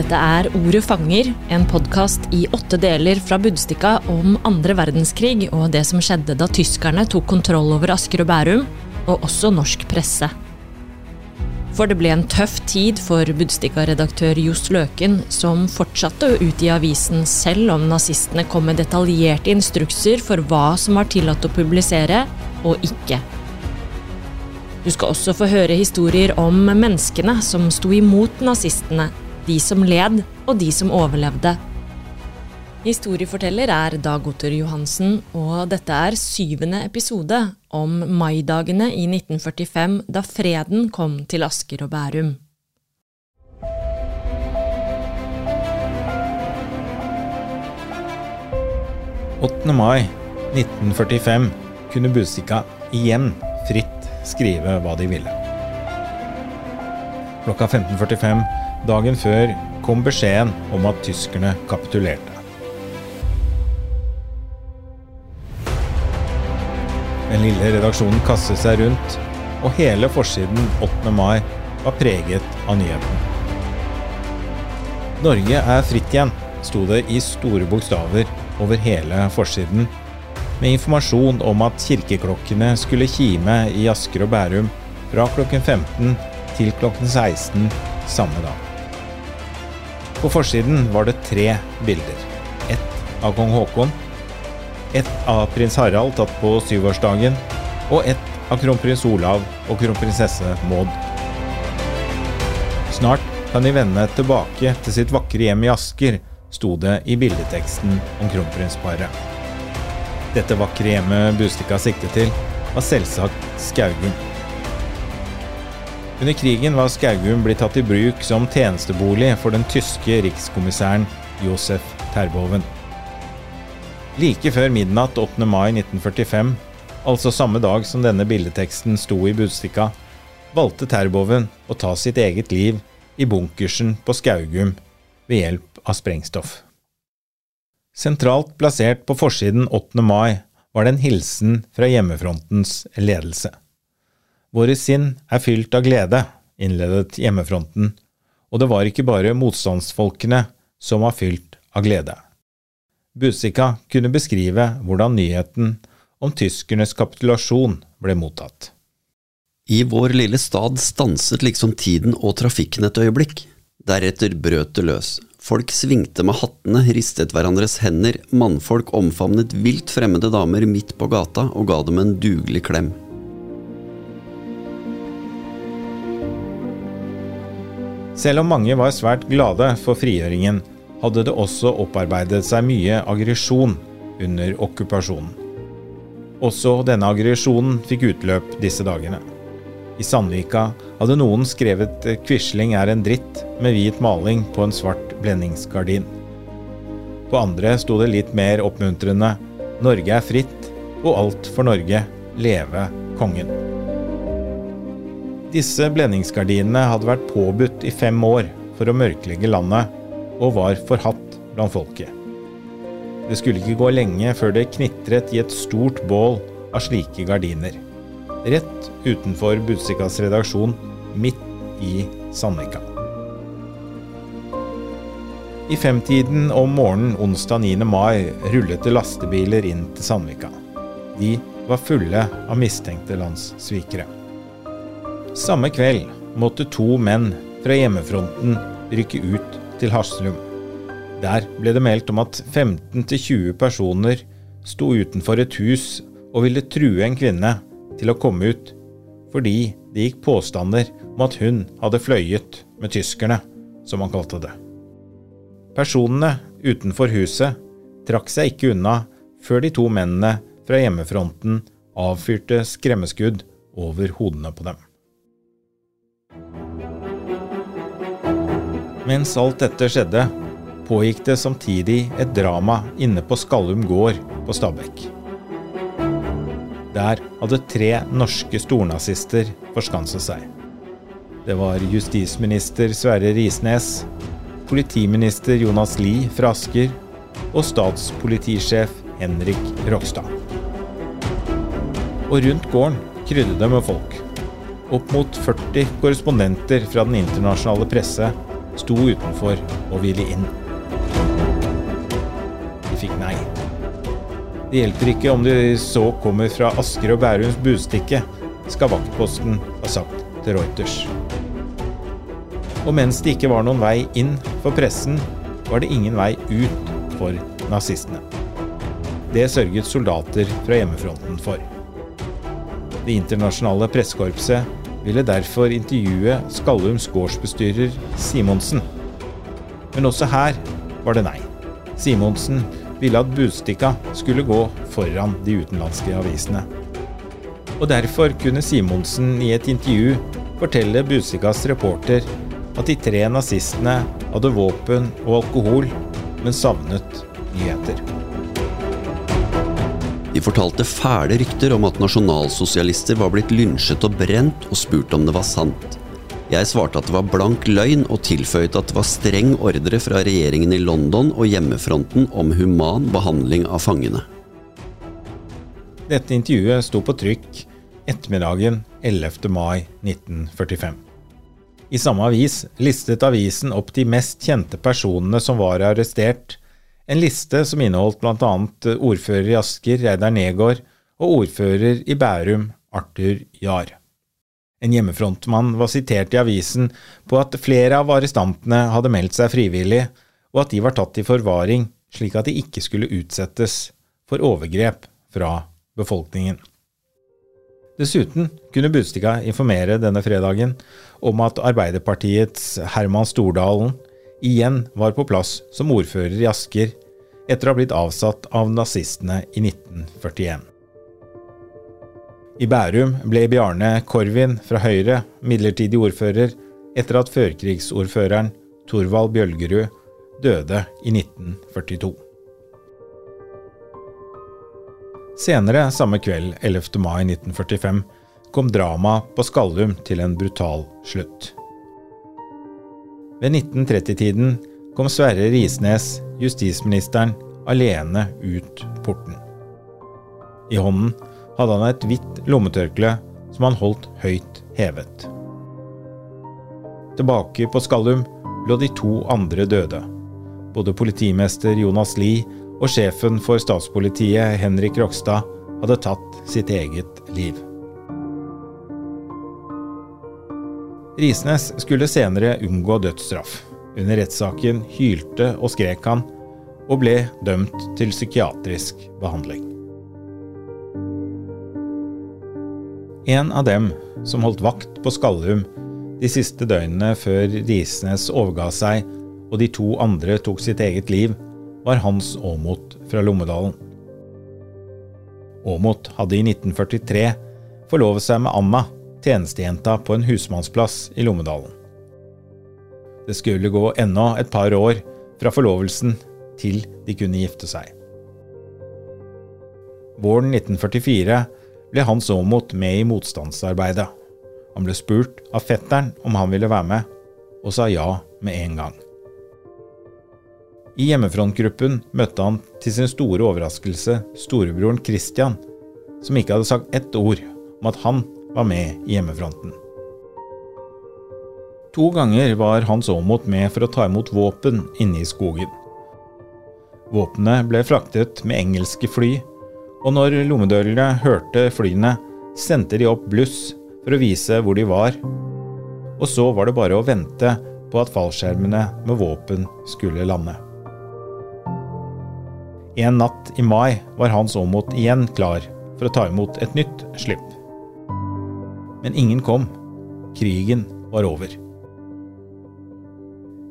Dette er Ordet fanger, en podkast i åtte deler fra Budstikka om andre verdenskrig og det som skjedde da tyskerne tok kontroll over Asker og Bærum, og også norsk presse. For det ble en tøff tid for Budstikka-redaktør Johs Løken, som fortsatte å utgi avisen selv om nazistene kom med detaljerte instrukser for hva som var tillatt å publisere og ikke. Du skal også få høre historier om menneskene som sto imot nazistene, de som led og de som overlevde. Historieforteller er Dag Otter Johansen, og dette er syvende episode om maidagene i 1945 da freden kom til Asker og Bærum. «8. mai 1945 kunne Busika igjen fritt skrive hva de ville. Klokka 15.45 dagen før kom beskjeden om at tyskerne kapitulerte. Den lille redaksjonen kastet seg rundt, og hele forsiden 8. mai var preget av nyheten. Norge er fritt igjen, sto det i store bokstaver over hele forsiden med informasjon om at kirkeklokkene skulle kime i Asker og Bærum fra klokken 15 til klokken 16 samme dag. På forsiden var det tre bilder. Ett av kong Haakon, ett av prins Harald tatt på syvårsdagen, og ett av kronprins Olav og kronprinsesse Maud. Snart kan de vende tilbake til sitt vakre hjem i Asker, sto det i bildeteksten om kronprinsparet. Dette vakre hjemmet Bustika siktet til, var selvsagt Skaugum. Under krigen var Skaugum blitt tatt i bruk som tjenestebolig for den tyske rikskommissæren Josef Terboven. Like før midnatt 8. mai 1945, altså samme dag som denne bildeteksten sto i Budstikka, valgte Terboven å ta sitt eget liv i bunkersen på Skaugum ved hjelp av sprengstoff. Sentralt plassert på forsiden 8. mai var det en hilsen fra hjemmefrontens ledelse. Våre sinn er fylt av glede, innledet hjemmefronten, og det var ikke bare motstandsfolkene som var fylt av glede. Busika kunne beskrive hvordan nyheten om tyskernes kapitulasjon ble mottatt. I vår lille stad stanset liksom tiden og trafikken et øyeblikk. Deretter brøt det løs. Folk svingte med hattene, ristet hverandres hender, mannfolk omfavnet vilt fremmede damer midt på gata og ga dem en dugelig klem. Selv om mange var svært glade for frigjøringen, hadde det også opparbeidet seg mye aggresjon under okkupasjonen. Også denne aggresjonen fikk utløp disse dagene. I Sandvika hadde noen skrevet 'Quisling er en dritt' med hvit maling på en svart blendingsgardin. På andre sto det litt mer oppmuntrende 'Norge er fritt, og alt for Norge. Leve kongen'. Disse blendingsgardinene hadde vært påbudt i fem år for å mørklegge landet, og var forhatt blant folket. Det skulle ikke gå lenge før det knitret i et stort bål av slike gardiner rett utenfor Budstikkas redaksjon, midt i Sandvika. I femtiden om morgenen onsdag 9. mai rullet det lastebiler inn til Sandvika. De var fulle av mistenkte landssvikere. Samme kveld måtte to menn fra hjemmefronten rykke ut til Haslum. Der ble det meldt om at 15-20 personer sto utenfor et hus og ville true en kvinne til å komme ut fordi det gikk påstander om at hun hadde fløyet med tyskerne, som han kalte det. Personene utenfor huset trakk seg ikke unna før de to mennene fra hjemmefronten avfyrte skremmeskudd over hodene på dem. Mens alt dette skjedde, pågikk det samtidig et drama inne på Skallum gård på Stabekk. Der hadde tre norske stornazister forskanset seg. Det var justisminister Sverre Risnes, politiminister Jonas Lie fra Asker og statspolitisjef Henrik Rokstad. Og rundt gården krydde det med folk. Opp mot 40 korrespondenter fra den internasjonale presse sto utenfor og ville inn. De fikk nei. Det hjelper ikke om de så kommer fra Asker og Bærums budstikke, skal vaktposten ha sagt til Reuters. Og mens det ikke var noen vei inn for pressen, var det ingen vei ut for nazistene. Det sørget soldater fra hjemmefronten for. Det internasjonale pressekorpset ville derfor intervjue Skallums gårdsbestyrer Simonsen. Men også her var det nei. Simonsen ville at Budstikka skulle gå foran de utenlandske avisene. Og derfor kunne Simonsen i et intervju fortelle Budstikkas reporter at de tre nazistene hadde våpen og alkohol, men savnet nyheter. De fortalte fæle rykter om at nasjonalsosialister var blitt lynsjet og brent, og spurt om det var sant. Jeg svarte at det var blank løgn, og tilføyet at det var streng ordre fra regjeringen i London og hjemmefronten om human behandling av fangene. Dette intervjuet sto på trykk ettermiddagen 11. mai 1945. I samme avis listet avisen opp de mest kjente personene som var arrestert, en liste som inneholdt bl.a. ordfører i Asker, Reidar Negård, og ordfører i Bærum, Arthur Jahr. En hjemmefrontmann var sitert i avisen på at flere av arrestantene hadde meldt seg frivillig, og at de var tatt i forvaring slik at de ikke skulle utsettes for overgrep fra befolkningen. Dessuten kunne Budstikka informere denne fredagen om at Arbeiderpartiets Herman Stordalen igjen var på plass som ordfører i Asker etter å ha blitt avsatt av nazistene i 1941. I Bærum ble Bjarne Korvin fra Høyre midlertidig ordfører etter at førkrigsordføreren Torvald Bjølgerud døde i 1942. Senere samme kveld, 11. mai 1945, kom dramaet på Skallum til en brutal slutt. Ved 1930-tiden kom Sverre Risnes, justisministeren, alene ut porten. I hånden hadde han et hvitt lommetørkle som han holdt høyt hevet. Tilbake på Skallum lå de to andre døde. Både politimester Jonas Lie og sjefen for statspolitiet, Henrik Rokstad, hadde tatt sitt eget liv. Risnes skulle senere unngå dødsstraff. Under rettssaken hylte og skrek han, og ble dømt til psykiatrisk behandling. En av dem som holdt vakt på Skallum de siste døgnene før Risnes overga seg og de to andre tok sitt eget liv, var Hans Aamodt fra Lommedalen. Aamodt hadde i 1943 forlovet seg med Anna, tjenestejenta på en husmannsplass i Lommedalen. Det skulle gå ennå et par år fra forlovelsen til de kunne gifte seg. Våren 1944 ble Hans Aamodt med i motstandsarbeidet. Han ble spurt av fetteren om han ville være med, og sa ja med en gang. I hjemmefrontgruppen møtte han til sin store overraskelse storebroren Christian, som ikke hadde sagt ett ord om at han var med i hjemmefronten. To ganger var Hans Aamodt med for å ta imot våpen inne i skogen. Våpenet ble fraktet med engelske fly, og når lommedørene hørte flyene, sendte de opp bluss for å vise hvor de var, og så var det bare å vente på at fallskjermene med våpen skulle lande. En natt i mai var Hans Aamodt igjen klar for å ta imot et nytt slipp. Men ingen kom. Krigen var over.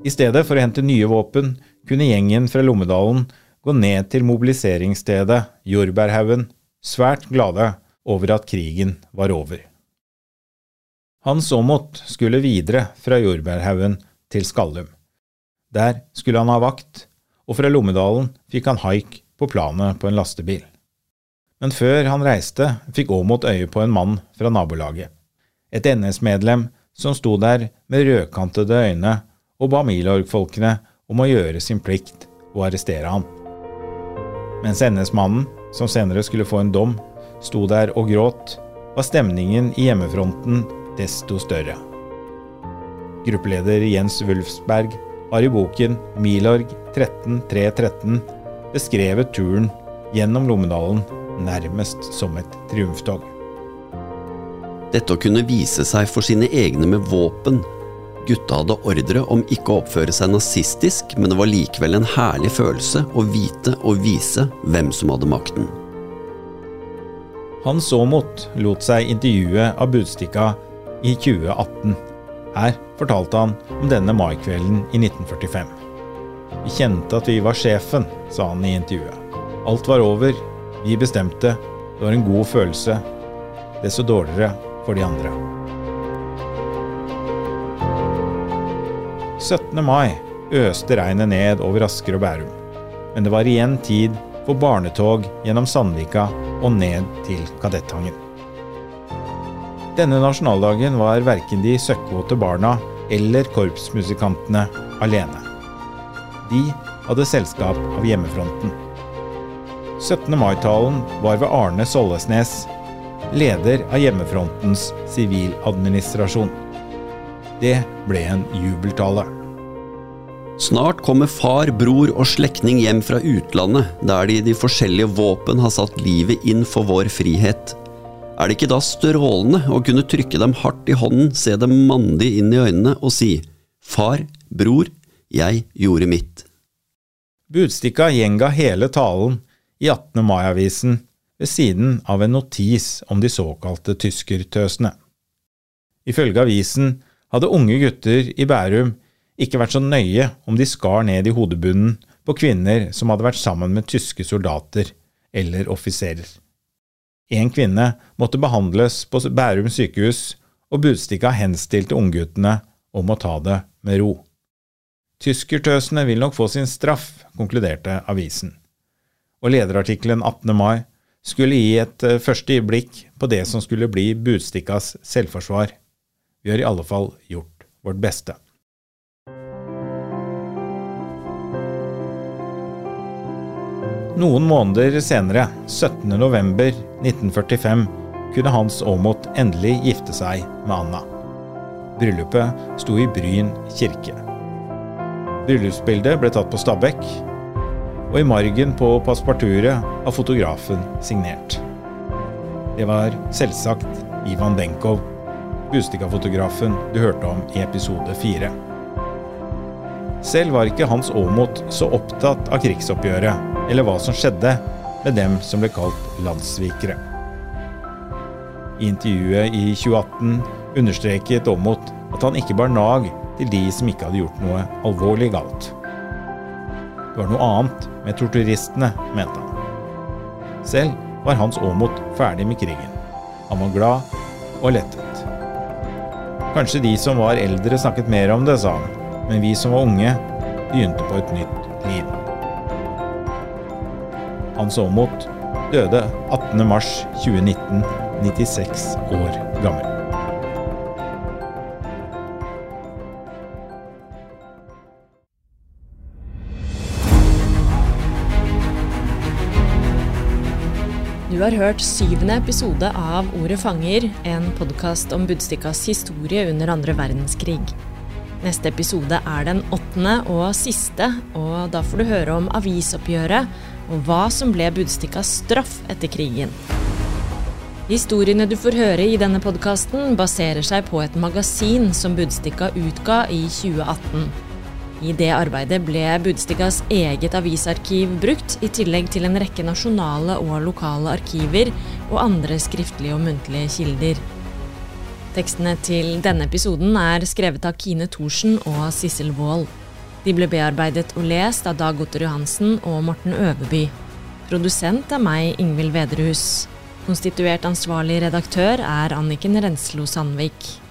I stedet for å hente nye våpen kunne gjengen fra Lommedalen gå ned til mobiliseringsstedet Jordbærhaugen, svært glade over at krigen var over. Hans Aamodt skulle videre fra Jordbærhaugen til Skallum. Der skulle han ha vakt, og fra Lommedalen fikk han haik på planet på en lastebil. Men før han reiste, fikk Aamodt øye på en mann fra nabolaget. Et NS-medlem som sto der med rødkantede øyne og ba Milorg-folkene om å gjøre sin plikt og arrestere ham. Mens NS-mannen, som senere skulle få en dom, sto der og gråt, var stemningen i hjemmefronten desto større. Gruppeleder Jens Wulfsberg har i boken Milorg 13313 beskrevet turen gjennom Lommedalen nærmest som et triumftog. Dette å kunne vise seg for sine egne med våpen. Gutta hadde ordre om ikke å oppføre seg nazistisk, men det var likevel en herlig følelse å vite og vise hvem som hadde makten. Hans Aamodt lot seg intervjue av Budstikka i 2018. Her fortalte han om denne maikvelden i 1945. Vi kjente at vi var sjefen, sa han i intervjuet. Alt var over, vi bestemte, det var en god følelse. Desto dårligere for de andre. 17. mai øste regnet ned over Asker og Bærum. Men det var igjen tid for barnetog gjennom Sandvika og ned til Kadettangen. Denne nasjonaldagen var verken de søkkvåte barna eller korpsmusikantene alene. De hadde selskap av hjemmefronten. 17. mai-talen var ved Arne Sollesnes, leder av hjemmefrontens siviladministrasjon. Det ble en jubeltale. Snart kommer far, bror og slektning hjem fra utlandet, der de i de forskjellige våpen har satt livet inn for vår frihet. Er det ikke da strålende å kunne trykke dem hardt i hånden, se dem mandig inn i øynene og si Far, bror, jeg gjorde mitt. Budstikka gjenga hele talen i 18. mai-avisen ved siden av en notis om de såkalte tyskertøsene. Ifølge avisen hadde unge gutter i Bærum ikke vært så nøye om de skar ned i hodebunnen på kvinner som hadde vært sammen med tyske soldater eller offiserer. En kvinne måtte behandles på Bærum sykehus, og Budstikka henstilte ungguttene om å ta det med ro. Tyskertøsene vil nok få sin straff, konkluderte avisen. Og lederartikkelen 18. mai skulle gi et eh, første blikk på det som skulle bli Budstikkas selvforsvar. Vi har i alle fall gjort vårt beste. Noen måneder senere, 17.11.1945, kunne Hans Aamodt endelig gifte seg med Anna. Bryllupet sto i Bryn kirke. Bryllupsbildet ble tatt på Stabekk, og i margen på passeparturet har fotografen signert. Det var selvsagt Ivan Benkov, Bustika-fotografen du hørte om i episode fire. Selv var ikke Hans Aamodt så opptatt av krigsoppgjøret eller hva som skjedde med dem som ble kalt landssvikere. I intervjuet i 2018 understreket Aamodt at han ikke bar nag til de som ikke hadde gjort noe alvorlig galt. Det var noe annet med torturistene, mente han. Selv var Hans Aamodt ferdig med krigen. Han var glad og lettet. Kanskje de som var eldre snakket mer om det, sa han, men vi som var unge, begynte på et nytt liv. Hans Aamodt døde 18.3.2019, 96 år gammel. Du har hørt syvende episode av Ordet fanger, en podkast om Budstikkas historie under andre verdenskrig. Neste episode er den åttende og siste, og da får du høre om avisoppgjøret og hva som ble Budstikkas straff etter krigen. Historiene du får høre i denne podkasten, baserer seg på et magasin som Budstikka utga i 2018. I det arbeidet ble Budstikkas eget avisarkiv brukt, i tillegg til en rekke nasjonale og lokale arkiver og andre skriftlige og muntlige kilder. Tekstene til denne episoden er skrevet av Kine Thorsen og Sissel Wold. De ble bearbeidet og lest av Dag Otter Johansen og Morten Øverby. Produsent er meg, Ingvild Vederhus. Konstituert ansvarlig redaktør er Anniken Renslo Sandvik.